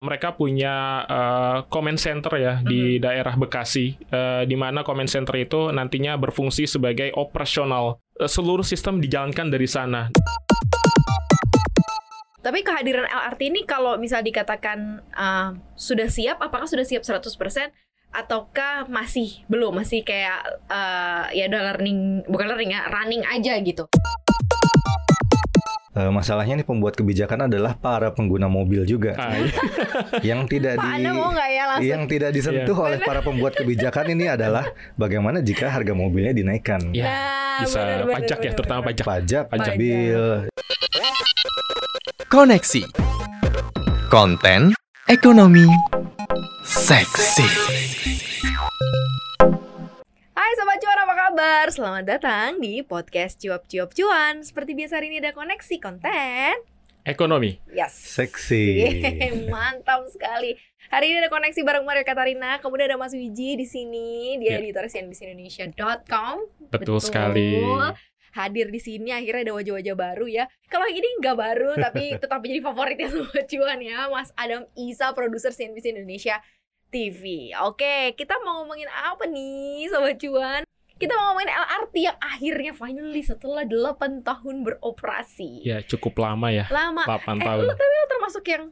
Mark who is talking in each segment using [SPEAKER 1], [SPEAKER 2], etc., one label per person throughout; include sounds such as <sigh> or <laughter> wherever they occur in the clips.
[SPEAKER 1] Mereka punya uh, comment center ya di
[SPEAKER 2] Mhm.
[SPEAKER 1] daerah Bekasi, uh, di mana comment center itu nantinya berfungsi sebagai operasional. Uh, seluruh sistem dijalankan dari sana.
[SPEAKER 2] Tapi kehadiran LRT ini kalau misal dikatakan uh, sudah siap, apakah sudah siap 100% ataukah masih belum? Masih kayak uh, ya udah learning, bukan learning ya, running aja gitu.
[SPEAKER 3] Eh, masalahnya nih pembuat kebijakan adalah para pengguna mobil juga
[SPEAKER 1] Ah, iya. <laughs>
[SPEAKER 3] yang tidak
[SPEAKER 2] Pak
[SPEAKER 3] di
[SPEAKER 2] Anda mau nggak ya langsung?
[SPEAKER 3] yang tidak disentuh
[SPEAKER 1] Iya.
[SPEAKER 3] oleh para pembuat kebijakan ini adalah bagaimana jika harga mobilnya dinaikkan.
[SPEAKER 1] Ya,
[SPEAKER 2] Nah,
[SPEAKER 1] bisa
[SPEAKER 2] benar, benar,
[SPEAKER 1] pajak ya,
[SPEAKER 2] benar,
[SPEAKER 1] terutama pajak.
[SPEAKER 3] Pajak,
[SPEAKER 1] Pajak.
[SPEAKER 3] mobil,
[SPEAKER 4] Koneksi Konten Ekonomi Seksi
[SPEAKER 2] kabar? Selamat datang di podcast Cuap Cuap Cuan. Seperti biasa hari ini ada koneksi konten.
[SPEAKER 1] Ekonomi.
[SPEAKER 2] Yes.
[SPEAKER 3] seksi.
[SPEAKER 2] Mantap sekali. Hari ini ada koneksi bareng Mario Katarina. Kemudian ada Mas Wiji di sini. Dia
[SPEAKER 1] Ya.
[SPEAKER 2] editor cnbcindonesia.com.
[SPEAKER 1] Betul, sekali.
[SPEAKER 2] Hadir di sini akhirnya ada wajah-wajah baru ya. Kalau ini nggak baru <laughs> tapi tetap menjadi favoritnya Sobat Cuan ya. Mas Adam Isa, produser CNBC Indonesia TV. Oke, kita mau ngomongin apa nih Sobat Cuan? Kita mau ngomongin LRT yang akhirnya finally setelah 8 tahun beroperasi.
[SPEAKER 1] Ya, cukup lama ya.
[SPEAKER 2] Lama
[SPEAKER 1] 8
[SPEAKER 2] Eh,
[SPEAKER 1] tahun.
[SPEAKER 2] lu tapi lu termasuk yang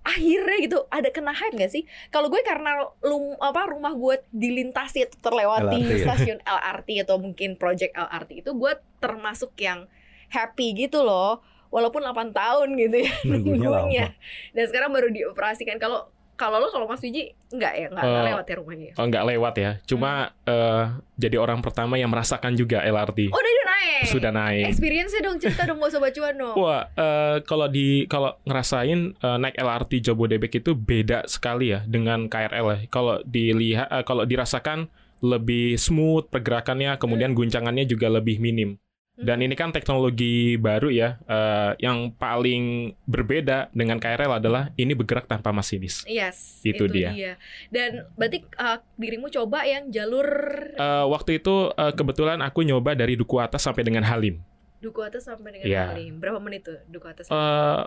[SPEAKER 2] akhirnya gitu ada kena hype gak sih? Kalau gue karena lu apa rumah gue dilintasi atau terlewati
[SPEAKER 3] LRT ya?
[SPEAKER 2] stasiun LRT atau mungkin project LRT itu gue termasuk yang happy gitu loh. Walaupun 8 tahun gitu ya
[SPEAKER 3] Nunggunya
[SPEAKER 2] nunggunya. Dan sekarang baru dioperasikan. Kalau kalau lo kalau Mas Wiji enggak ya, enggak, enggak
[SPEAKER 1] Eh,
[SPEAKER 2] lewat ya rumahnya. ya?
[SPEAKER 1] Oh, nggak lewat ya. Cuma eh, jadi orang pertama yang merasakan juga LRT.
[SPEAKER 2] Oh, udah udah naik.
[SPEAKER 1] Sudah naik.
[SPEAKER 2] Experience-nya dong cerita dong buat sobat cuan dong. <laughs>
[SPEAKER 1] Wah, eh, kalau di kalau ngerasain eh, naik LRT Jabodebek itu beda sekali ya dengan KRL ya. Kalau dilihat eh, kalau dirasakan lebih smooth pergerakannya, kemudian guncangannya juga lebih minim. Dan ini kan teknologi baru ya, eh, yang paling berbeda dengan KRL adalah ini bergerak tanpa masinis.
[SPEAKER 2] Yes,
[SPEAKER 1] Itu dia.
[SPEAKER 2] Dan berarti uh, dirimu coba yang jalur
[SPEAKER 1] Eh, waktu itu eh, kebetulan aku nyoba dari Duku Atas sampai dengan Halim.
[SPEAKER 2] Duku atas sampai dengan
[SPEAKER 1] Iya.
[SPEAKER 2] Halim. Berapa menit tuh Duku atas?
[SPEAKER 1] eh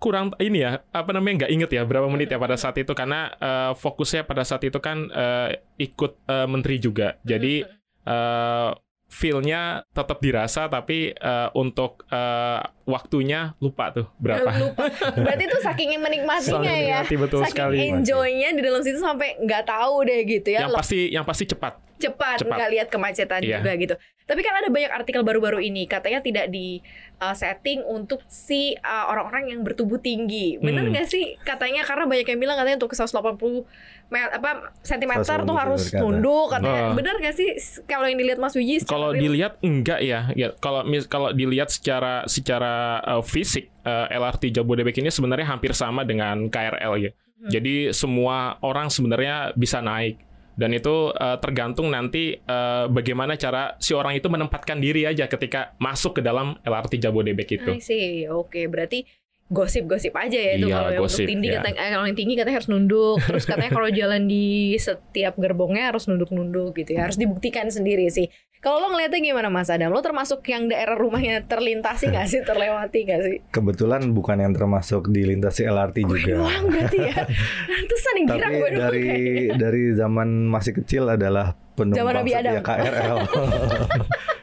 [SPEAKER 1] kurang ini ya apa namanya nggak inget ya berapa menit ya pada saat itu karena eh, fokusnya pada saat itu kan eh, ikut eh, menteri juga jadi eh feel-nya tetap dirasa tapi eh, untuk eh, waktunya lupa tuh berapa <laughs>
[SPEAKER 2] Lupa. Berarti tuh saking menikmatinya ya.
[SPEAKER 1] menikmati, betul
[SPEAKER 2] saking
[SPEAKER 1] sekali
[SPEAKER 2] enjoy-nya di dalam situ sampai nggak tahu deh gitu ya.
[SPEAKER 1] yang pasti yang pasti cepat
[SPEAKER 2] cepat,
[SPEAKER 1] cepat.
[SPEAKER 2] nggak lihat kemacetan
[SPEAKER 1] Iya.
[SPEAKER 2] juga gitu. Tapi kan ada banyak artikel baru-baru ini katanya tidak di uh, setting untuk si uh, orang-orang yang bertubuh tinggi. Bener
[SPEAKER 1] Hmm.
[SPEAKER 2] nggak sih katanya karena banyak yang bilang katanya untuk 180 mel, apa sentimeter
[SPEAKER 3] 180
[SPEAKER 2] tuh harus
[SPEAKER 3] berkata.
[SPEAKER 2] tunduk katanya.
[SPEAKER 1] Oh.
[SPEAKER 2] Bener nggak sih kalau yang dilihat Mas Wiji?
[SPEAKER 1] Kalau dilihat enggak ya. ya kalau kalau dilihat secara secara uh, fisik uh, LRT Jabodebek ini sebenarnya hampir sama dengan KRL ya.
[SPEAKER 2] Hmm.
[SPEAKER 1] Jadi semua orang sebenarnya bisa naik dan itu uh, tergantung nanti uh, bagaimana cara si orang itu menempatkan diri aja ketika masuk ke dalam LRT Jabodebek itu.
[SPEAKER 2] I see. Oke, berarti gosip-gosip aja ya itu
[SPEAKER 1] Iya,
[SPEAKER 2] kalau yang
[SPEAKER 1] gosip,
[SPEAKER 2] tinggi
[SPEAKER 1] ya.
[SPEAKER 2] katanya eh, kalau yang tinggi katanya harus nunduk. Terus katanya kalau jalan di setiap gerbongnya harus nunduk-nunduk gitu ya. Harus dibuktikan sendiri sih. Kalau lo ngeliatnya gimana Mas Adam? Lo termasuk yang daerah rumahnya terlintasi gak sih? Terlewati gak sih?
[SPEAKER 3] Kebetulan bukan yang termasuk di lintasi LRT
[SPEAKER 2] Gue
[SPEAKER 3] juga.
[SPEAKER 2] doang berarti ya. <laughs> Yang girang
[SPEAKER 3] Tapi
[SPEAKER 2] gue
[SPEAKER 3] dari
[SPEAKER 2] kayaknya.
[SPEAKER 3] dari zaman masih kecil adalah penumpang
[SPEAKER 2] Zaman Nabi Adam.
[SPEAKER 3] setia KRL. <laughs>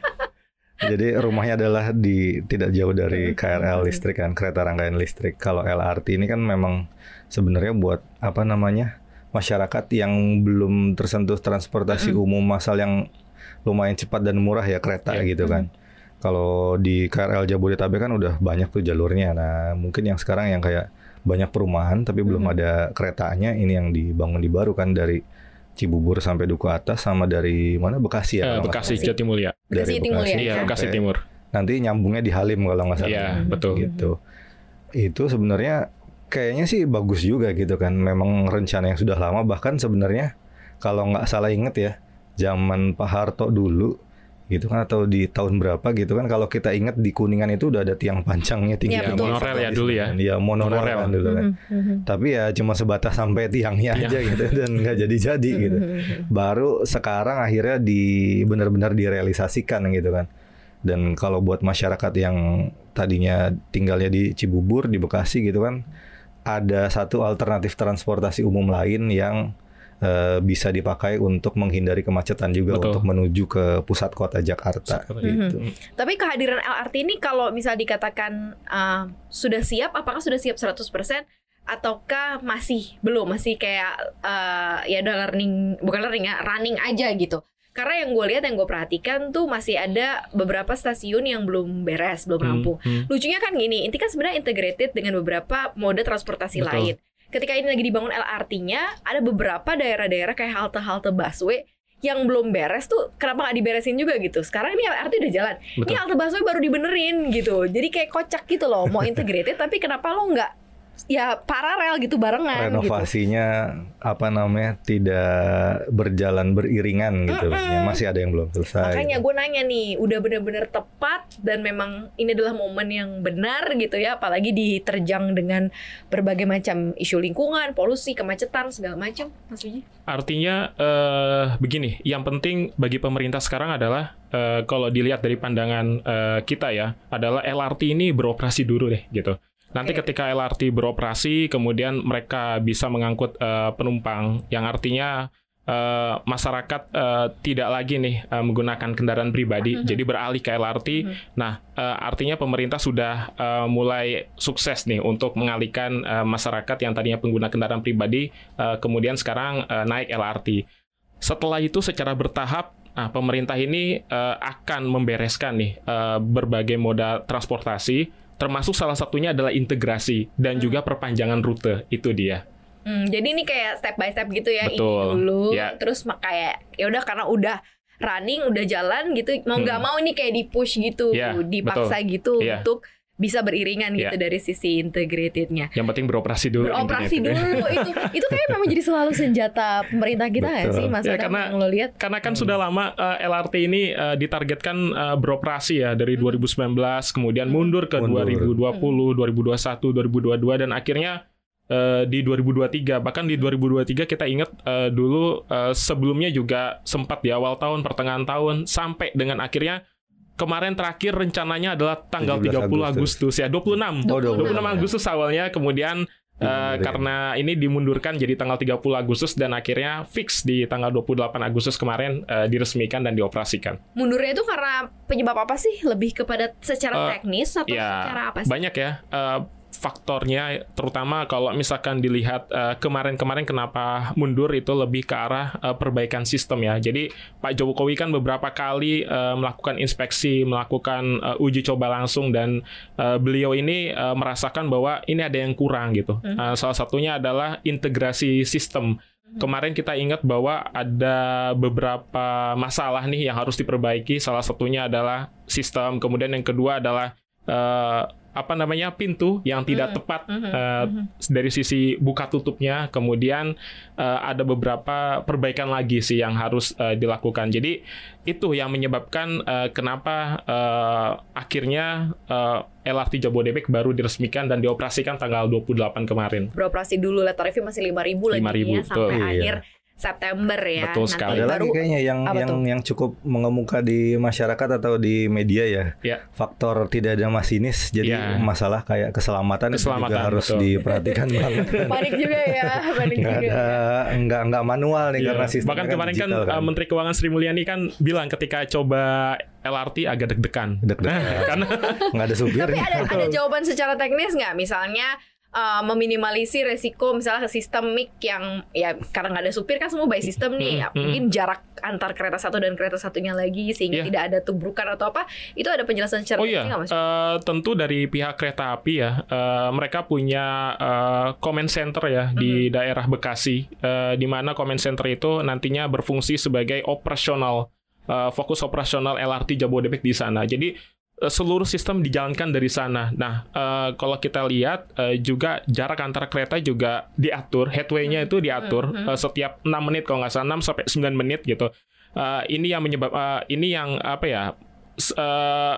[SPEAKER 3] Jadi rumahnya adalah di tidak jauh dari KRL listrik kan, kereta rangkaian listrik. Kalau LRT ini kan memang sebenarnya buat apa namanya? masyarakat yang belum tersentuh transportasi umum massal yang lumayan cepat dan murah ya kereta
[SPEAKER 1] Iya.
[SPEAKER 3] gitu kan. Kalau di KRL Jabodetabek kan udah banyak tuh jalurnya. Nah, mungkin yang sekarang yang kayak banyak perumahan tapi belum ada keretanya ini yang dibangun di baru kan dari Cibubur sampai Duku Atas sama dari mana Bekasi
[SPEAKER 1] Eh,
[SPEAKER 3] ya? nggak
[SPEAKER 1] Bekasi
[SPEAKER 3] salah.
[SPEAKER 1] Jatimulya.
[SPEAKER 2] Bekasi Jatimulya,
[SPEAKER 1] Iya,
[SPEAKER 2] ya.
[SPEAKER 1] Bekasi
[SPEAKER 3] sampai-
[SPEAKER 1] Timur.
[SPEAKER 3] Nanti nyambungnya di Halim kalau nggak salah.
[SPEAKER 1] Iya, betul.
[SPEAKER 3] Gitu. Itu sebenarnya kayaknya sih bagus juga gitu kan. Memang rencana yang sudah lama bahkan sebenarnya kalau nggak salah inget ya zaman Pak Harto dulu gitu kan atau di tahun berapa gitu kan kalau kita ingat di Kuningan itu udah ada tiang pancangnya tinggi
[SPEAKER 2] Iya,
[SPEAKER 1] Ya,
[SPEAKER 2] betul.
[SPEAKER 1] monorail ya dulu ya.
[SPEAKER 3] Iya monorail,
[SPEAKER 1] Monorail.
[SPEAKER 3] kan dulu kan.
[SPEAKER 2] Mhm, mhm.
[SPEAKER 3] Tapi ya cuma sebatas sampai tiangnya
[SPEAKER 1] Tiang.
[SPEAKER 3] aja gitu dan nggak jadi-jadi gitu.
[SPEAKER 2] Mhm.
[SPEAKER 3] Baru sekarang akhirnya di benar-benar direalisasikan gitu kan. Dan kalau buat masyarakat yang tadinya tinggalnya di Cibubur di Bekasi gitu kan ada satu alternatif transportasi umum lain yang eh, bisa dipakai untuk menghindari kemacetan juga
[SPEAKER 1] Betul.
[SPEAKER 3] untuk menuju ke pusat kota Jakarta.
[SPEAKER 1] Pusat kota.
[SPEAKER 3] gitu.
[SPEAKER 2] Tapi kehadiran LRT ini kalau misal dikatakan uh, sudah siap, apakah sudah siap 100% ataukah masih belum masih kayak uh, ya udah learning bukan learning ya running aja gitu. Karena yang gue lihat yang gue perhatikan tuh masih ada beberapa stasiun yang belum beres, belum
[SPEAKER 1] Hmm,
[SPEAKER 2] rampung.
[SPEAKER 1] hmm.
[SPEAKER 2] Lucunya kan gini, ini kan sebenarnya integrated dengan beberapa mode transportasi
[SPEAKER 1] Betul.
[SPEAKER 2] lain. Ketika ini lagi dibangun LRT-nya, ada beberapa daerah-daerah kayak halte-halte busway yang belum beres tuh kenapa nggak diberesin juga gitu? Sekarang ini LRT udah jalan. Ini
[SPEAKER 1] Betul.
[SPEAKER 2] halte busway baru dibenerin gitu. Jadi kayak kocak gitu loh mau integrated tapi kenapa lo nggak ya paralel gitu barengan gitu
[SPEAKER 3] Renovasinya apa namanya tidak berjalan beriringan gitu. Ya, masih ada yang belum selesai.
[SPEAKER 2] Makanya gue nanya nih, udah bener-bener tepat dan memang ini adalah momen yang benar gitu ya, apalagi diterjang dengan berbagai macam isu lingkungan, polusi, kemacetan segala macam, Mas.
[SPEAKER 1] Artinya eh, begini, yang penting bagi pemerintah sekarang adalah eh, kalau dilihat dari pandangan eh, kita ya, adalah LRT ini beroperasi dulu deh gitu. Nanti
[SPEAKER 2] Oke.
[SPEAKER 1] ketika LRT beroperasi, kemudian mereka bisa mengangkut eh, penumpang, yang artinya eh, masyarakat eh, tidak lagi nih eh, menggunakan kendaraan pribadi,
[SPEAKER 2] Mhm.
[SPEAKER 1] jadi beralih ke LRT.
[SPEAKER 2] Mhm.
[SPEAKER 1] Nah, eh, artinya pemerintah sudah eh, mulai sukses nih untuk mengalihkan eh, masyarakat yang tadinya pengguna kendaraan pribadi, eh, kemudian sekarang eh, naik LRT. Setelah itu secara bertahap, nah, pemerintah ini eh, akan membereskan nih eh, berbagai moda transportasi, termasuk salah satunya adalah integrasi dan
[SPEAKER 2] Hmm.
[SPEAKER 1] juga perpanjangan rute. Itu dia.
[SPEAKER 2] Hmm, jadi ini kayak step by step gitu ya,
[SPEAKER 1] Betul.
[SPEAKER 2] ini dulu,
[SPEAKER 1] Ya.
[SPEAKER 2] terus kayak ya udah karena udah running, udah jalan gitu, mau nggak
[SPEAKER 1] Hmm.
[SPEAKER 2] mau ini kayak di push gitu,
[SPEAKER 1] Ya,
[SPEAKER 2] dipaksa gitu
[SPEAKER 1] Iya.
[SPEAKER 2] untuk bisa beriringan gitu
[SPEAKER 1] Ya.
[SPEAKER 2] dari sisi integratednya.
[SPEAKER 1] Yang penting beroperasi dulu.
[SPEAKER 2] Beroperasi
[SPEAKER 1] gitu.
[SPEAKER 2] dulu itu itu kayak memang jadi selalu senjata pemerintah kita nggak
[SPEAKER 3] Betul.
[SPEAKER 2] sih Mas
[SPEAKER 1] Ya,
[SPEAKER 2] Adam
[SPEAKER 1] karena-
[SPEAKER 2] yang lo lihat?
[SPEAKER 1] Karena kan sudah lama eh, LRT ini eh, ditargetkan eh, beroperasi ya dari 2019, kemudian mundur ke
[SPEAKER 3] Mundur.
[SPEAKER 1] 2020, 2021, 2022 dan akhirnya eh, di 2023. Bahkan di 2023 kita ingat eh, dulu eh, sebelumnya juga sempat di awal tahun, pertengahan tahun sampai dengan akhirnya kemarin terakhir rencananya adalah tanggal
[SPEAKER 3] 17
[SPEAKER 1] 30 Agustus, ya 26.
[SPEAKER 3] Oh,
[SPEAKER 1] 26
[SPEAKER 3] 26, ya.
[SPEAKER 1] Agustus awalnya kemudian
[SPEAKER 3] Dimundurin.
[SPEAKER 1] karena ini dimundurkan jadi tanggal 30 Agustus dan akhirnya fix di tanggal 28 Agustus kemarin eh, diresmikan dan dioperasikan.
[SPEAKER 2] Mundurnya itu karena penyebab apa sih? Lebih kepada secara
[SPEAKER 1] Eh,
[SPEAKER 2] teknis atau
[SPEAKER 1] ya,
[SPEAKER 2] secara apa sih?
[SPEAKER 1] Banyak ya eh, faktornya terutama kalau misalkan dilihat eh, kemarin-kemarin kenapa mundur itu lebih ke arah eh, perbaikan sistem ya. Jadi Pak Jokowi kan beberapa kali eh, melakukan inspeksi, melakukan eh, uji coba langsung dan eh, beliau ini eh, merasakan bahwa ini ada yang kurang gitu. Eh, salah satunya adalah integrasi sistem. Kemarin kita ingat bahwa ada beberapa masalah nih yang harus diperbaiki. Salah satunya adalah sistem. Kemudian yang kedua adalah apa namanya pintu yang tidak tepat
[SPEAKER 2] mhm.
[SPEAKER 1] dari sisi buka tutupnya. Kemudian eh, ada beberapa perbaikan lagi sih yang harus eh, dilakukan. Jadi itu yang menyebabkan eh, kenapa eh, akhirnya eh, LRT Jabodebek baru diresmikan dan dioperasikan tanggal 28 kemarin.
[SPEAKER 2] Beroperasi dulu letter review masih 5000 lagi
[SPEAKER 1] 5.000,
[SPEAKER 2] ya sampai
[SPEAKER 3] betul.
[SPEAKER 2] akhir September ya.
[SPEAKER 1] Betul
[SPEAKER 2] Nanti
[SPEAKER 1] sekali.
[SPEAKER 3] Ada
[SPEAKER 2] baru
[SPEAKER 3] lagi kayaknya yang
[SPEAKER 2] apa
[SPEAKER 3] yang
[SPEAKER 2] tuh?
[SPEAKER 3] yang cukup mengemuka di masyarakat atau di media ya.
[SPEAKER 1] Ya.
[SPEAKER 3] Faktor tidak ada masinis jadi
[SPEAKER 1] Ya.
[SPEAKER 3] masalah kayak keselamatan, itu
[SPEAKER 1] Keselamatan,
[SPEAKER 3] juga harus
[SPEAKER 1] betul.
[SPEAKER 3] diperhatikan banget. <laughs>
[SPEAKER 2] panik juga ya, <laughs> panik
[SPEAKER 3] Nggak
[SPEAKER 2] juga.
[SPEAKER 3] ada nggak nggak manual nih
[SPEAKER 1] Iya.
[SPEAKER 3] karena sistemnya
[SPEAKER 1] Bahkan kemarin kan,
[SPEAKER 3] digital
[SPEAKER 1] uh, Menteri Keuangan Sri Mulyani kan bilang ketika coba LRT agak deg-degan.
[SPEAKER 3] Deg-degan. <laughs>
[SPEAKER 1] Karena
[SPEAKER 3] nggak ada supirnya.
[SPEAKER 2] Tapi ada ada jawaban secara teknis nggak? Misalnya uh, meminimalisir resiko misalnya ke sistemik yang ya karena nggak ada supir kan semua by system nih.
[SPEAKER 1] Mm,
[SPEAKER 2] Ya,
[SPEAKER 1] mm.
[SPEAKER 2] mungkin jarak antar kereta satu dan kereta satunya lagi sehingga
[SPEAKER 1] Iya.
[SPEAKER 2] tidak ada tubrukan atau apa. Itu ada penjelasan secara
[SPEAKER 1] Oh iya,
[SPEAKER 2] nggak Mas?
[SPEAKER 1] eh, tentu dari pihak kereta api ya, eh, mereka punya eh, comment center ya di
[SPEAKER 2] Mhm.
[SPEAKER 1] daerah Bekasi, eh, di mana comment center itu nantinya berfungsi sebagai operasional, eh, fokus operasional LRT Jabodebek di sana. Jadi seluruh sistem dijalankan dari sana. Nah, eh, kalau kita lihat eh, juga jarak antara kereta juga diatur, headway-nya itu diatur eh, setiap 6 menit kalau nggak salah 6 sampai 9 menit gitu. Eh, ini yang menyebab eh, ini yang apa ya? eh,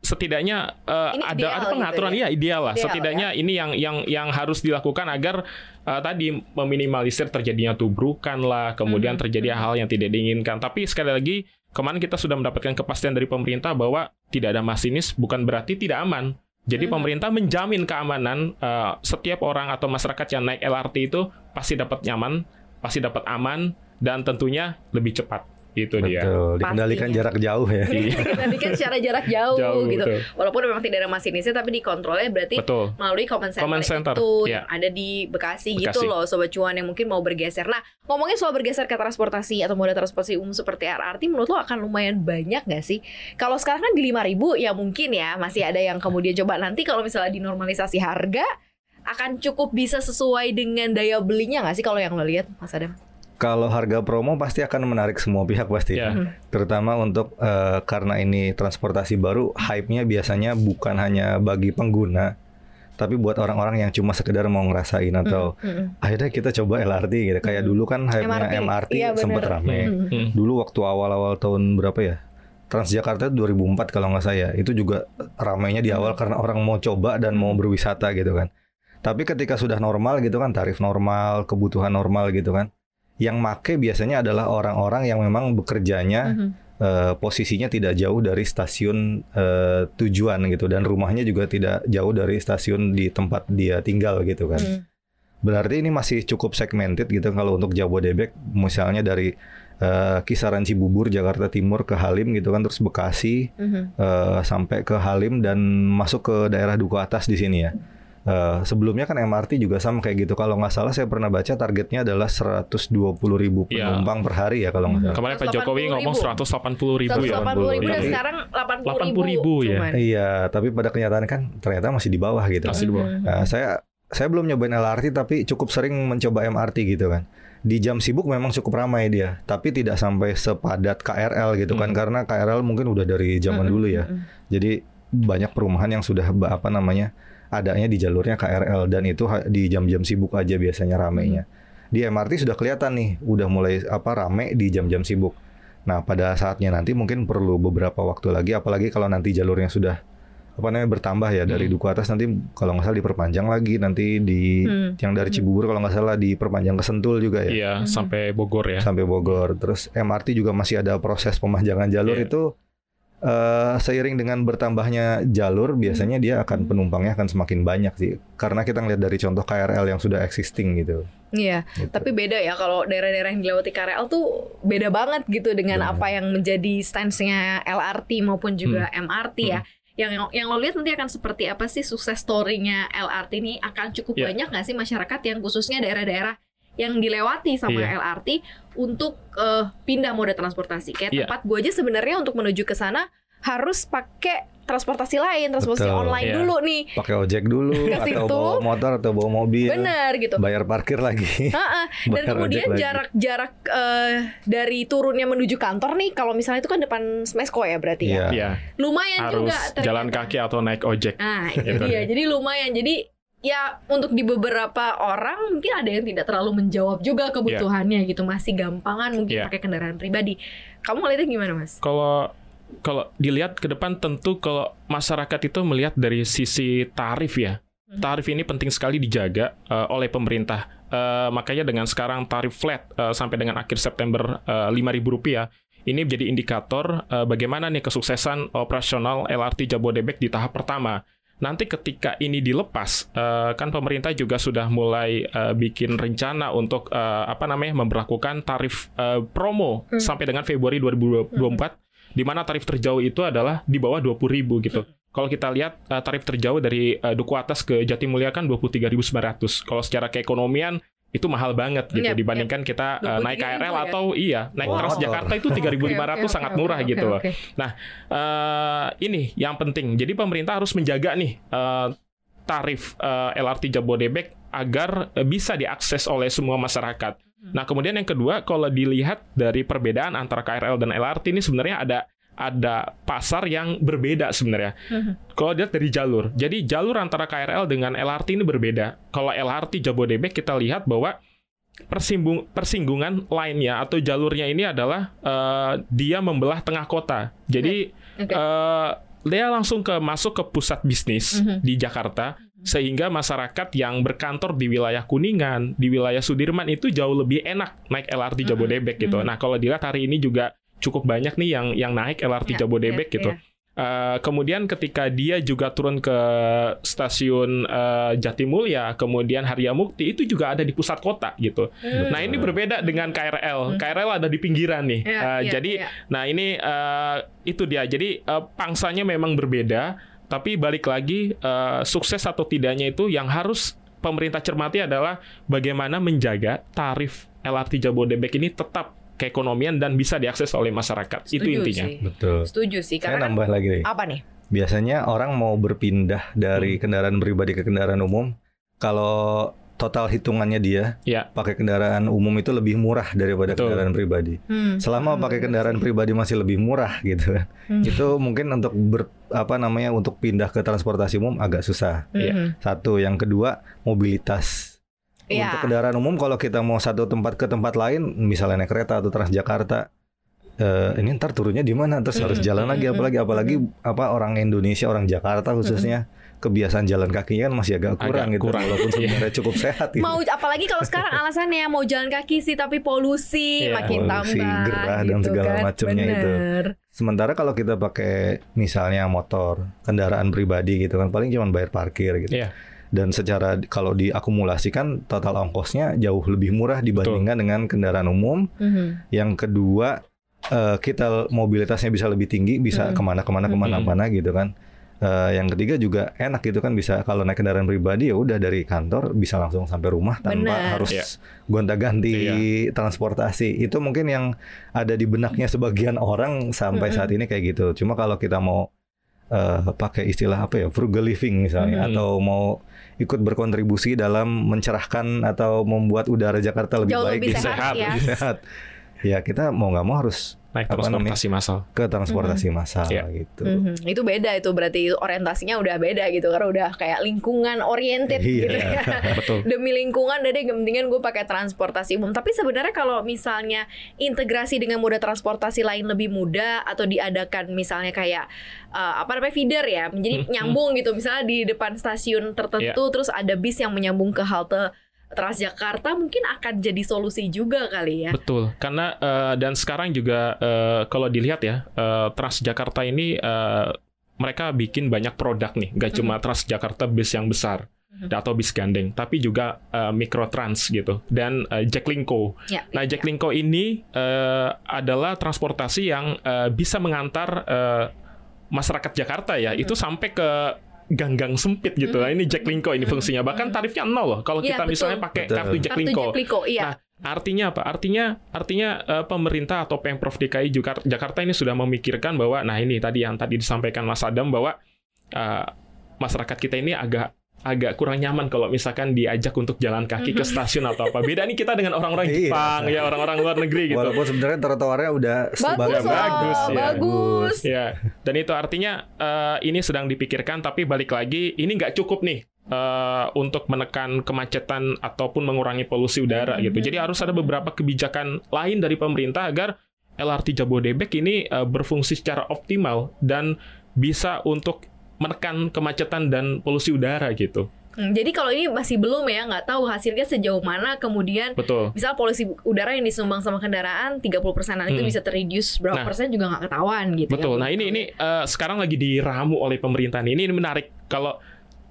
[SPEAKER 1] setidaknya eh,
[SPEAKER 2] Ini
[SPEAKER 1] ada ada
[SPEAKER 2] gitu
[SPEAKER 1] pengaturan
[SPEAKER 2] ya?
[SPEAKER 1] ya ideal lah.
[SPEAKER 2] Ideal,
[SPEAKER 1] setidaknya ini yang yang yang harus dilakukan agar eh, tadi meminimalisir terjadinya tubrukan lah, kemudian
[SPEAKER 2] Mhm,
[SPEAKER 1] terjadi hal yang tidak diinginkan. Tapi sekali lagi kemarin kita sudah mendapatkan kepastian dari pemerintah bahwa tidak ada masinis bukan berarti tidak aman. Jadi
[SPEAKER 2] Mhm.
[SPEAKER 1] pemerintah menjamin keamanan eh, setiap orang atau masyarakat yang naik LRT itu pasti dapat nyaman, pasti dapat aman dan tentunya lebih cepat. Itu dia.
[SPEAKER 3] Betul, dikendalikan
[SPEAKER 2] Pastinya.
[SPEAKER 3] jarak jauh ya. <laughs>
[SPEAKER 2] Tadi kan secara jarak jauh,
[SPEAKER 1] Jauh,
[SPEAKER 2] gitu.
[SPEAKER 1] betul.
[SPEAKER 2] Walaupun memang tidak ada masinisnya tapi dikontrolnya berarti
[SPEAKER 1] Betul.
[SPEAKER 2] melalui command center,
[SPEAKER 1] Command center,
[SPEAKER 2] itu
[SPEAKER 1] ya.
[SPEAKER 2] yang ada di Bekasi, gitu
[SPEAKER 1] Bekasi.
[SPEAKER 2] loh sobat cuan yang mungkin mau bergeser. Nah, ngomongin soal bergeser ke transportasi atau moda transportasi umum seperti LRT menurut lo akan lumayan banyak nggak sih? Kalau sekarang kan di 5000 ya mungkin ya masih ada yang kemudian coba nanti kalau misalnya dinormalisasi harga akan cukup bisa sesuai dengan daya belinya nggak sih kalau yang lo lihat Mas Adam?
[SPEAKER 3] Kalau harga promo pasti akan menarik semua pihak pasti.
[SPEAKER 1] Ya.
[SPEAKER 2] Hmm.
[SPEAKER 3] Terutama untuk eh, karena ini transportasi baru, hype-nya biasanya bukan hanya bagi pengguna, tapi buat orang-orang yang cuma sekedar mau ngerasain atau
[SPEAKER 2] Mm-mm.
[SPEAKER 3] akhirnya kita coba LRT gitu. Kayak
[SPEAKER 2] Hmm.
[SPEAKER 3] dulu kan hype-nya
[SPEAKER 2] MRT.
[SPEAKER 3] MRT,
[SPEAKER 2] Iya,
[SPEAKER 3] sempet rame.
[SPEAKER 2] Mm-mm.
[SPEAKER 1] Hmm.
[SPEAKER 3] Dulu waktu awal-awal tahun berapa ya? Transjakarta itu 2004 kalau nggak saya. Itu juga ramainya di awal karena orang mau coba dan mau berwisata gitu kan. Tapi ketika sudah normal gitu kan, tarif normal, kebutuhan normal gitu kan. Yang make biasanya adalah orang-orang yang memang bekerjanya
[SPEAKER 2] Mhm.
[SPEAKER 3] eh, posisinya tidak jauh dari stasiun eh, tujuan gitu dan rumahnya juga tidak jauh dari stasiun di tempat dia tinggal gitu kan.
[SPEAKER 2] Mm.
[SPEAKER 3] Berarti ini masih cukup segmented gitu kalau untuk Jabodebek misalnya dari eh, kisaran Cibubur Jakarta Timur ke Halim gitu kan terus Bekasi
[SPEAKER 2] Mhm.
[SPEAKER 3] eh, sampai ke Halim dan masuk ke daerah Duku Atas di sini ya. Eh, sebelumnya kan MRT juga sama kayak gitu. Kalau nggak salah saya pernah baca targetnya adalah 120.000 ribu
[SPEAKER 1] Iya.
[SPEAKER 3] penumpang per hari ya kalau nggak salah.
[SPEAKER 1] Kemarin Pak Jokowi
[SPEAKER 2] 180.000.
[SPEAKER 1] ngomong 180 ribu ya.
[SPEAKER 2] 180 ribu dan
[SPEAKER 3] Tapi-
[SPEAKER 2] sekarang 80 ribu,
[SPEAKER 1] 80.000 ya.
[SPEAKER 2] cuman.
[SPEAKER 3] Iya, tapi pada kenyataan kan ternyata masih di bawah gitu.
[SPEAKER 1] Masih di bawah.
[SPEAKER 2] Mhm.
[SPEAKER 3] Nah, saya saya belum nyobain LRT tapi cukup sering mencoba MRT gitu kan. Di jam sibuk memang cukup ramai dia, tapi tidak sampai sepadat KRL gitu kan
[SPEAKER 1] Hmm.
[SPEAKER 3] karena KRL mungkin udah dari zaman
[SPEAKER 2] Mhm,
[SPEAKER 3] dulu ya.
[SPEAKER 2] mhm.
[SPEAKER 3] Jadi banyak perumahan yang sudah apa namanya adanya di jalurnya KRL dan itu di jam-jam sibuk aja biasanya ramainya. Di MRT sudah kelihatan nih, udah mulai apa rame di jam-jam sibuk. Nah pada saatnya nanti mungkin perlu beberapa waktu lagi, apalagi kalau nanti jalurnya sudah apa namanya bertambah ya dari
[SPEAKER 1] Hmm.
[SPEAKER 3] Duku Atas nanti kalau nggak salah diperpanjang lagi nanti di
[SPEAKER 2] Hmm.
[SPEAKER 3] yang dari Cibubur kalau nggak salah diperpanjang ke Sentul juga ya
[SPEAKER 1] Iya,
[SPEAKER 2] Mhm.
[SPEAKER 1] sampai Bogor ya.
[SPEAKER 3] sampai Bogor. Terus MRT juga masih ada proses pemajangan jalur
[SPEAKER 1] Iya.
[SPEAKER 3] itu eh, seiring dengan bertambahnya jalur biasanya dia akan penumpangnya akan semakin banyak sih. Karena kita ngeliat dari contoh KRL yang sudah existing gitu.
[SPEAKER 2] Iya,
[SPEAKER 3] Gitu.
[SPEAKER 2] tapi beda ya kalau daerah-daerah yang dilewati KRL tuh beda banget gitu dengan
[SPEAKER 3] Benar.
[SPEAKER 2] apa yang menjadi stance-nya LRT maupun juga MRT ya.
[SPEAKER 3] Hmm.
[SPEAKER 2] Yang yang lo lihat nanti akan seperti apa sih sukses story-nya LRT ini akan cukup
[SPEAKER 1] Iya.
[SPEAKER 2] banyak nggak sih masyarakat yang khususnya daerah-daerah yang dilewati sama
[SPEAKER 1] Iya.
[SPEAKER 2] LRT untuk eh, pindah moda transportasi. Kayak
[SPEAKER 1] Iya.
[SPEAKER 2] tempat gue aja sebenarnya untuk menuju ke sana harus pakai transportasi lain, transportasi
[SPEAKER 3] Betul.
[SPEAKER 2] online
[SPEAKER 1] Iya.
[SPEAKER 2] dulu nih.
[SPEAKER 3] Pakai ojek dulu atau
[SPEAKER 2] situ.
[SPEAKER 3] bawa motor atau bawa mobil.
[SPEAKER 2] Bener gitu.
[SPEAKER 3] Bayar parkir lagi.
[SPEAKER 2] Ha-ha. <laughs> Dan
[SPEAKER 3] Bayar
[SPEAKER 2] kemudian jarak-jarak eh, dari turunnya menuju kantor nih, kalau misalnya itu kan depan Smesco ya berarti ya.
[SPEAKER 3] Iya.
[SPEAKER 1] Iya,
[SPEAKER 2] Lumayan
[SPEAKER 1] harus
[SPEAKER 2] juga ternyata.
[SPEAKER 1] jalan kaki atau naik ojek.
[SPEAKER 2] Nah, <laughs> itu dia. Jadi lumayan. Jadi ya untuk di beberapa orang mungkin ada yang tidak terlalu menjawab juga kebutuhannya gitu. Masih gampangan mungkin
[SPEAKER 1] Iya.
[SPEAKER 2] pakai kendaraan pribadi. Kamu ngeliatnya gimana, Mas?
[SPEAKER 1] Kalau kalau dilihat ke depan tentu kalau masyarakat itu melihat dari sisi tarif ya.
[SPEAKER 2] Hmm.
[SPEAKER 1] Tarif ini penting sekali dijaga eh, oleh pemerintah. Eh, makanya dengan sekarang tarif flat eh, sampai dengan akhir September eh, Rp5.000 ini menjadi indikator eh, bagaimana nih kesuksesan operasional LRT Jabodebek di tahap pertama. Nanti ketika ini dilepas, eh, kan pemerintah juga sudah mulai eh, bikin rencana untuk eh, apa namanya memberlakukan tarif eh, promo
[SPEAKER 2] Hmm.
[SPEAKER 1] sampai dengan Februari 2024 di mana tarif terjauh itu adalah di bawah 20.000 gitu. Kalau kita lihat eh, tarif terjauh dari eh, Duku Atas ke Jatimulya kan 23.900. Kalau secara keekonomian itu mahal banget gitu
[SPEAKER 2] Yap,
[SPEAKER 1] dibandingkan kita eh, naik
[SPEAKER 2] 23.000
[SPEAKER 1] KRL
[SPEAKER 2] ya?
[SPEAKER 1] atau iya naik
[SPEAKER 3] Wow.
[SPEAKER 1] Transjakarta itu 3.500
[SPEAKER 2] Oke, oke,
[SPEAKER 1] sangat murah
[SPEAKER 2] oke,
[SPEAKER 1] gitu loh.
[SPEAKER 2] oke.
[SPEAKER 1] Eh, ini yang penting. Jadi pemerintah harus menjaga nih eh, tarif eh, LRT Jabodebek agar bisa diakses oleh semua masyarakat. Nah, kemudian yang kedua, kalau dilihat dari perbedaan antara KRL dan LRT ini sebenarnya ada ada pasar yang berbeda sebenarnya.
[SPEAKER 2] Mhm.
[SPEAKER 1] Kalau dilihat dari jalur, jadi jalur antara KRL dengan LRT ini berbeda. Kalau LRT Jabodebek kita lihat bahwa persimbung, persinggungan lainnya atau jalurnya ini adalah eh, dia membelah tengah kota. Jadi
[SPEAKER 2] Oke.
[SPEAKER 1] eh, dia langsung ke masuk ke pusat bisnis
[SPEAKER 2] Mhm.
[SPEAKER 1] di Jakarta sehingga masyarakat yang berkantor di wilayah Kuningan, di wilayah Sudirman itu jauh lebih enak naik LRT Jabodebek gitu.
[SPEAKER 2] Mhm.
[SPEAKER 1] Nah, kalau dilihat hari ini juga cukup banyak nih yang yang naik LRT
[SPEAKER 2] Ya,
[SPEAKER 1] Jabodebek
[SPEAKER 2] ya,
[SPEAKER 1] gitu.
[SPEAKER 2] ya.
[SPEAKER 1] Eh, kemudian ketika dia juga turun ke stasiun eh, Jatimulya, kemudian Haryamukti itu juga ada di pusat kota gitu.
[SPEAKER 2] Hmm.
[SPEAKER 1] Nah ini berbeda dengan KRL. KRL ada di pinggiran nih.
[SPEAKER 2] Iya,
[SPEAKER 1] Eh,
[SPEAKER 2] iya,
[SPEAKER 1] jadi,
[SPEAKER 2] iya.
[SPEAKER 1] nah ini eh, itu dia. Jadi eh, pangsanya memang berbeda, tapi balik lagi eh, sukses atau tidaknya itu yang harus pemerintah cermati adalah bagaimana menjaga tarif LRT Jabodebek ini tetap keekonomian dan bisa diakses oleh masyarakat. itu
[SPEAKER 2] Setuju
[SPEAKER 1] intinya.
[SPEAKER 2] sih.
[SPEAKER 3] Betul.
[SPEAKER 2] Setuju sih
[SPEAKER 3] Saya
[SPEAKER 2] karena kan
[SPEAKER 3] nambah lagi
[SPEAKER 2] apa nih?
[SPEAKER 3] Biasanya orang mau berpindah dari
[SPEAKER 1] Hmm.
[SPEAKER 3] kendaraan pribadi ke kendaraan umum, kalau total hitungannya dia
[SPEAKER 1] Ya.
[SPEAKER 3] pakai kendaraan umum itu lebih murah daripada
[SPEAKER 1] Betul.
[SPEAKER 3] kendaraan pribadi.
[SPEAKER 2] Hmm.
[SPEAKER 3] Selama
[SPEAKER 2] Hmm,
[SPEAKER 3] pakai kendaraan pribadi masih lebih murah gitu.
[SPEAKER 2] Hmm.
[SPEAKER 3] Itu mungkin untuk ber, apa namanya untuk pindah ke transportasi umum agak susah.
[SPEAKER 1] Iya.
[SPEAKER 2] Mhm.
[SPEAKER 3] Satu, yang kedua mobilitas.
[SPEAKER 2] Iya.
[SPEAKER 3] Untuk kendaraan umum kalau kita mau satu tempat ke tempat lain, misalnya naik kereta atau Transjakarta, eh, ini ntar turunnya di mana? Terus harus jalan
[SPEAKER 2] mm,
[SPEAKER 3] lagi, apalagi apalagi apa orang Indonesia, orang Jakarta khususnya kebiasaan jalan kakinya kan masih agak kurang
[SPEAKER 1] Agak
[SPEAKER 3] gitu,
[SPEAKER 1] kurang.
[SPEAKER 3] walaupun <laughs> sebenarnya cukup sehat. Gitu.
[SPEAKER 2] Mau apalagi kalau sekarang alasannya mau jalan kaki sih tapi polusi
[SPEAKER 1] Iya.
[SPEAKER 2] makin
[SPEAKER 3] Polusi,
[SPEAKER 2] tambah
[SPEAKER 3] gerah, dan
[SPEAKER 2] gitu
[SPEAKER 3] segala
[SPEAKER 2] kan.
[SPEAKER 3] macamnya itu. Sementara kalau kita pakai misalnya motor, kendaraan pribadi gitu kan, paling cuma bayar parkir gitu.
[SPEAKER 1] Iya.
[SPEAKER 3] Dan secara kalau diakumulasikan total ongkosnya jauh lebih murah dibandingkan dengan kendaraan umum.
[SPEAKER 2] Mhm.
[SPEAKER 3] Yang kedua eh, kita mobilitasnya bisa lebih tinggi, bisa
[SPEAKER 2] Mm.
[SPEAKER 3] ke mana-kemana ke mana-mana gitu kan. Eh, yang ketiga juga enak gitu kan bisa kalau naik kendaraan pribadi ya udah dari kantor bisa langsung sampai rumah tanpa
[SPEAKER 2] Benar.
[SPEAKER 3] harus
[SPEAKER 1] Iya.
[SPEAKER 3] gonta-ganti
[SPEAKER 1] Iya.
[SPEAKER 3] transportasi. Itu mungkin yang ada di benaknya sebagian orang sampai
[SPEAKER 2] Mm-mm.
[SPEAKER 3] saat ini kayak gitu. Cuma kalau kita mau eh, pakai istilah apa ya frugal living misalnya
[SPEAKER 1] Mm-mm.
[SPEAKER 3] atau mau ikut berkontribusi dalam mencerahkan atau membuat udara Jakarta lebih
[SPEAKER 2] Jauh
[SPEAKER 3] baik
[SPEAKER 2] lebih
[SPEAKER 3] lebih
[SPEAKER 2] sehat, ya.
[SPEAKER 3] lebih sehat. Ya kita mau nggak mau harus
[SPEAKER 1] Naik transportasi massal.
[SPEAKER 3] ke transportasi massal
[SPEAKER 1] Iya.
[SPEAKER 3] gitu.
[SPEAKER 2] Mhm. Itu beda itu berarti orientasinya udah beda gitu karena udah kayak lingkungan oriented
[SPEAKER 3] Iya.
[SPEAKER 2] gitu ya. <laughs>
[SPEAKER 1] Betul.
[SPEAKER 2] Demi lingkungan udah deh mendingan gue pakai transportasi umum. Tapi sebenarnya kalau misalnya integrasi dengan moda transportasi lain lebih mudah atau diadakan misalnya kayak eh, apa namanya feeder ya, menjadi
[SPEAKER 1] Hmm,
[SPEAKER 2] nyambung gitu. Misalnya di depan stasiun tertentu terus ada bis yang menyambung ke halte Transjakarta mungkin akan jadi solusi juga kali ya.
[SPEAKER 1] Betul, karena eh, dan sekarang juga eh, kalau dilihat ya eh, Transjakarta ini eh, mereka bikin banyak produk nih, nggak cuma Transjakarta bis yang besar
[SPEAKER 2] Mhm.
[SPEAKER 1] atau bis gandeng, tapi juga eh, Microtrans gitu dan eh, Jaklingko.
[SPEAKER 2] Ya,
[SPEAKER 1] Nah,
[SPEAKER 2] ya.
[SPEAKER 1] Jaklingko ini eh, adalah transportasi yang eh, bisa mengantar eh, masyarakat Jakarta ya,
[SPEAKER 2] Mhm.
[SPEAKER 1] itu sampai ke gang-gang sempit gitu. Nah, ini Jaklingko ini
[SPEAKER 2] Mhm.
[SPEAKER 1] fungsinya. Bahkan tarifnya nol loh kalau kita
[SPEAKER 2] betul.
[SPEAKER 1] misalnya pakai
[SPEAKER 3] Betul.
[SPEAKER 1] kartu
[SPEAKER 2] Kartu
[SPEAKER 1] Jaklingko.
[SPEAKER 2] Jaklingko, iya.
[SPEAKER 1] Nah, Artinya apa? Artinya artinya eh, pemerintah atau Pemprov DKI juga Jakarta ini sudah memikirkan bahwa nah ini tadi yang tadi disampaikan Mas Adam bahwa eh, masyarakat kita ini agak agak kurang nyaman kalau misalkan diajak untuk jalan kaki ke stasiun atau apa. Beda nih kita dengan orang-orang
[SPEAKER 3] Iya.
[SPEAKER 1] Jepang ya, orang-orang luar negeri gitu.
[SPEAKER 3] Walaupun sebenarnya trotoarnya udah
[SPEAKER 2] bagus, loh,
[SPEAKER 1] bagus, ya.
[SPEAKER 2] bagus.
[SPEAKER 1] Ya, dan itu artinya eh, ini sedang dipikirkan, tapi balik lagi ini nggak cukup nih eh, untuk menekan kemacetan ataupun mengurangi polusi udara
[SPEAKER 2] Mhm.
[SPEAKER 1] gitu. Jadi harus ada beberapa kebijakan lain dari pemerintah agar LRT Jabodebek ini eh, berfungsi secara optimal dan bisa untuk menekan kemacetan dan polusi udara gitu.
[SPEAKER 2] Hmm, jadi kalau ini masih belum ya, nggak tahu hasilnya sejauh mana kemudian
[SPEAKER 1] Betul.
[SPEAKER 2] misal polusi udara yang disumbang sama kendaraan 30 persenan itu
[SPEAKER 1] Hmm.
[SPEAKER 2] bisa terreduce berapa
[SPEAKER 1] Nah.
[SPEAKER 2] persen juga nggak ketahuan gitu
[SPEAKER 1] Betul.
[SPEAKER 2] ya.
[SPEAKER 1] Nah, ini ini eh, sekarang lagi diramu oleh pemerintah nih. Ini, ini menarik kalau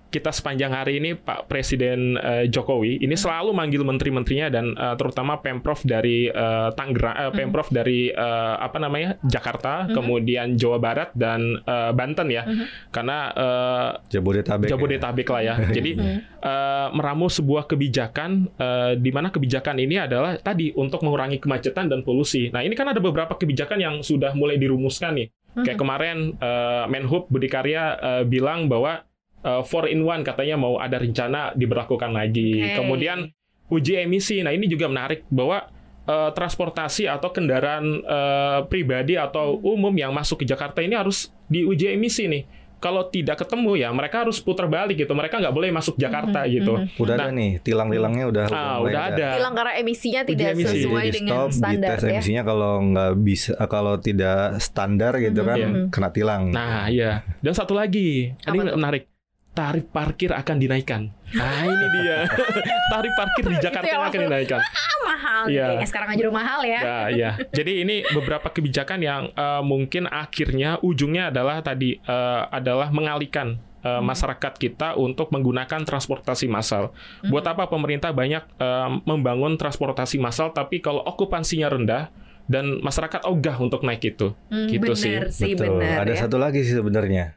[SPEAKER 1] kita sepanjang hari ini Pak Presiden eh, Jokowi ini selalu manggil menteri-menterinya dan eh, terutama Pemprov dari Tangerang, eh, Pemprov dari eh, apa namanya. Jakarta, kemudian Jawa Barat dan eh, Banten ya,
[SPEAKER 2] Mhm.
[SPEAKER 1] karena eh,
[SPEAKER 3] Jabodetabek. ya.
[SPEAKER 1] Jabodetabek lah ya. <laughs> Jadi eh, meramu sebuah kebijakan eh, di mana kebijakan ini adalah tadi untuk mengurangi kemacetan dan polusi. Nah, ini kan ada beberapa kebijakan yang sudah mulai dirumuskan nih. Kayak kemarin eh, Menhub Budi Karya eh, bilang bahwa eh, four in one katanya mau ada rencana diberlakukan lagi.
[SPEAKER 2] Oke.
[SPEAKER 1] Kemudian uji emisi. Nah, ini juga menarik bahwa eh, transportasi atau kendaraan eh, pribadi atau umum yang masuk ke Jakarta ini harus diuji emisi nih. Kalau tidak ketemu ya mereka harus putar balik gitu. Mereka nggak boleh masuk Jakarta
[SPEAKER 2] Mhm,
[SPEAKER 1] gitu.
[SPEAKER 2] mhm.
[SPEAKER 3] Udah
[SPEAKER 1] Nah.
[SPEAKER 3] ada nih tilang-tilangnya udah
[SPEAKER 1] Ah, udah ada.
[SPEAKER 2] Hilang karena emisinya
[SPEAKER 1] Uji
[SPEAKER 2] tidak
[SPEAKER 1] emisi.
[SPEAKER 2] sesuai
[SPEAKER 3] Jadi
[SPEAKER 2] dengan
[SPEAKER 3] stop,
[SPEAKER 2] standar
[SPEAKER 3] dites
[SPEAKER 2] ya.
[SPEAKER 3] emisinya kalau nggak bisa kalau tidak standar gitu
[SPEAKER 2] Mhm,
[SPEAKER 3] kan
[SPEAKER 1] mhm.
[SPEAKER 3] kena tilang.
[SPEAKER 1] Nah, iya. Dan satu lagi, ini menarik. Tarif parkir akan dinaikkan. Nah ini <laughs> dia tarif parkir di Jakarta
[SPEAKER 2] yang
[SPEAKER 1] akan dinaikkan.
[SPEAKER 2] Ah, mahal
[SPEAKER 1] Iya.
[SPEAKER 2] kayaknya sekarang aja udah mahal ya.
[SPEAKER 1] Ya, ya. Jadi ini beberapa kebijakan yang eh, mungkin akhirnya ujungnya adalah tadi eh, adalah mengalihkan eh, masyarakat kita untuk menggunakan transportasi massal. Buat apa pemerintah banyak eh, membangun transportasi massal tapi kalau okupansinya rendah dan masyarakat ogah untuk naik itu.
[SPEAKER 2] Hmm,
[SPEAKER 1] Gitu sih.
[SPEAKER 2] bener sih,
[SPEAKER 3] Betul.
[SPEAKER 2] bener
[SPEAKER 3] Ada
[SPEAKER 2] ya.
[SPEAKER 3] satu lagi sih sebenarnya.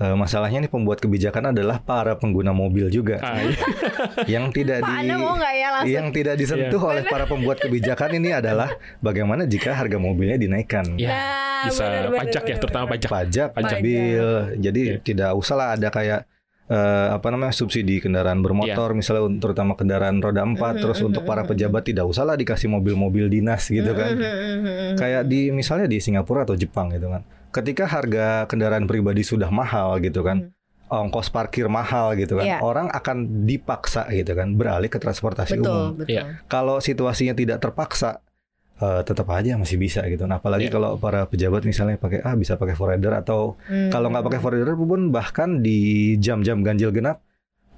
[SPEAKER 3] Eh, masalahnya nih pembuat kebijakan adalah para pengguna mobil juga
[SPEAKER 1] Ah, iya. <laughs>
[SPEAKER 3] yang tidak
[SPEAKER 2] Pak
[SPEAKER 3] di
[SPEAKER 2] mau ya langsung?
[SPEAKER 3] yang tidak disentuh oleh para pembuat kebijakan ini adalah bagaimana jika harga mobilnya dinaikkan.
[SPEAKER 1] Ya,
[SPEAKER 2] Nah,
[SPEAKER 1] bisa
[SPEAKER 2] bener, bener,
[SPEAKER 1] pajak ya,
[SPEAKER 2] bener,
[SPEAKER 1] terutama
[SPEAKER 2] bener.
[SPEAKER 1] pajak.
[SPEAKER 3] Pajak,
[SPEAKER 1] Pajak.
[SPEAKER 3] mobil. Jadi
[SPEAKER 1] Iya.
[SPEAKER 3] tidak usahlah ada kayak eh, apa namanya subsidi kendaraan bermotor misalnya un- terutama kendaraan roda empat terus
[SPEAKER 2] mhm,
[SPEAKER 3] untuk para
[SPEAKER 2] mhm.
[SPEAKER 3] pejabat tidak usahlah dikasih mobil-mobil dinas gitu kan.
[SPEAKER 2] Mhm, mhm.
[SPEAKER 3] Kayak di misalnya di Singapura atau Jepang gitu kan. Ketika harga kendaraan pribadi sudah mahal gitu kan. Ongkos parkir mahal gitu kan.
[SPEAKER 2] Iya.
[SPEAKER 3] Orang akan dipaksa gitu kan beralih ke transportasi umum.
[SPEAKER 2] betul, betul.
[SPEAKER 1] Iya.
[SPEAKER 3] Kalau situasinya tidak terpaksa eh, tetap aja masih bisa gitu. Nah, apalagi
[SPEAKER 1] Iya.
[SPEAKER 3] kalau para pejabat misalnya pakai ah bisa pakai forader atau
[SPEAKER 2] Hmm.
[SPEAKER 3] kalau nggak pakai forader pun bahkan di jam-jam ganjil genap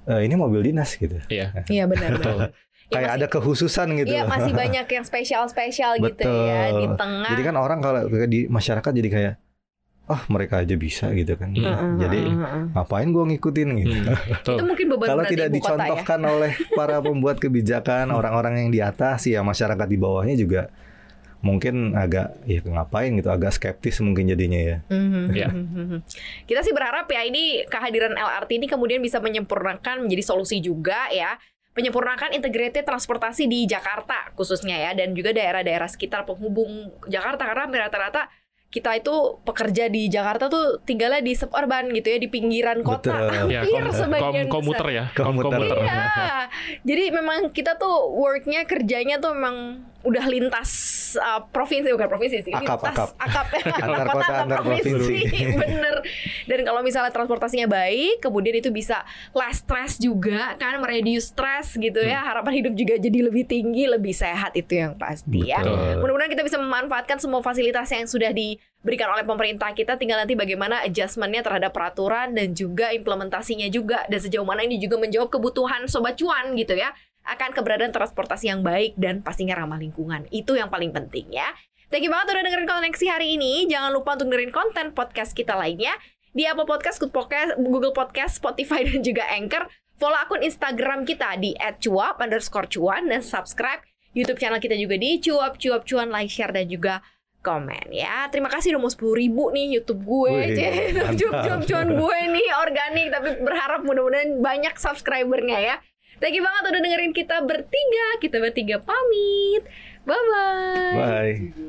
[SPEAKER 3] eh, ini mobil dinas gitu.
[SPEAKER 1] Iya.
[SPEAKER 2] Iya benar. <laughs>
[SPEAKER 1] Betul.
[SPEAKER 2] benar. Ya,
[SPEAKER 3] Kayak
[SPEAKER 2] masih-
[SPEAKER 3] ada kekhususan gitu.
[SPEAKER 2] Iya masih <laughs> banyak yang spesial-spesial gitu ya di
[SPEAKER 3] Betul.
[SPEAKER 2] tengah.
[SPEAKER 3] Jadi kan orang kalau di masyarakat jadi kayak ah mereka aja bisa gitu kan.
[SPEAKER 1] Hmm.
[SPEAKER 2] Heeh,
[SPEAKER 3] Jadi ngapain gua ngikutin gitu.
[SPEAKER 1] Hmm, betul.
[SPEAKER 2] itu mungkin beban
[SPEAKER 3] Kalau tidak
[SPEAKER 2] ibu kota ya.
[SPEAKER 3] dicontohkan oleh para pembuat kebijakan orang-orang yang di atas ya masyarakat di bawahnya juga mungkin agak ya ngapain gitu agak skeptis mungkin jadinya ya.
[SPEAKER 2] Mhm,
[SPEAKER 1] Iya.
[SPEAKER 2] mhm. Kita sih berharap ya ini kehadiran LRT ini kemudian bisa menyempurnakan menjadi solusi juga ya. Menyempurnakan integrated transportasi di Jakarta khususnya ya dan juga daerah-daerah sekitar penghubung Jakarta karena rata-rata kita itu pekerja di Jakarta tuh tinggalnya di suburban gitu ya di pinggiran kota.
[SPEAKER 3] Betul. <laughs>
[SPEAKER 1] Ya,
[SPEAKER 2] Hampir
[SPEAKER 1] kom-
[SPEAKER 2] sebagian
[SPEAKER 1] kom- komuter
[SPEAKER 2] besar.
[SPEAKER 1] ya, kom-
[SPEAKER 3] Komuter.
[SPEAKER 1] komuter.
[SPEAKER 2] Iya. Jadi memang kita tuh worknya kerjanya tuh memang udah lintas uh, provinsi bukan provinsi sih,
[SPEAKER 3] Akap,
[SPEAKER 2] lintas
[SPEAKER 3] akap.
[SPEAKER 2] ya. <laughs>
[SPEAKER 3] Antar kota, antar provinsi. <laughs>
[SPEAKER 2] Bener. Dan kalau misalnya transportasinya baik, kemudian itu bisa less stress juga kan, mereduce stress gitu ya.
[SPEAKER 3] Hmm.
[SPEAKER 2] Harapan hidup juga jadi lebih tinggi, lebih sehat itu yang pasti ya.
[SPEAKER 3] Betul.
[SPEAKER 2] Mudah-mudahan kita bisa memanfaatkan semua fasilitas yang sudah diberikan oleh pemerintah kita. Tinggal nanti bagaimana adjustmentnya terhadap peraturan dan juga implementasinya juga. Dan sejauh mana ini juga menjawab kebutuhan sobat cuan gitu ya. Akan keberadaan transportasi yang baik dan pastinya ramah lingkungan. Itu yang paling penting ya. Thank you banget udah dengerin koneksi hari ini. Jangan lupa untuk dengerin konten podcast kita lainnya di Apple Podcast, Good Podcast, Google Podcast, Spotify, dan juga Anchor. Follow akun Instagram kita di @cuap underscore cuan dan subscribe YouTube channel kita juga di cuap cuap cuan like share dan juga komen ya. Terima kasih udah mau 10 ribu nih YouTube gue,
[SPEAKER 3] Wih,
[SPEAKER 2] cuap cuap cuan gue nih organik tapi berharap mudah-mudahan banyak subscribernya ya. Thank you banget udah dengerin kita bertiga. Kita bertiga pamit. Bye bye.
[SPEAKER 3] Bye.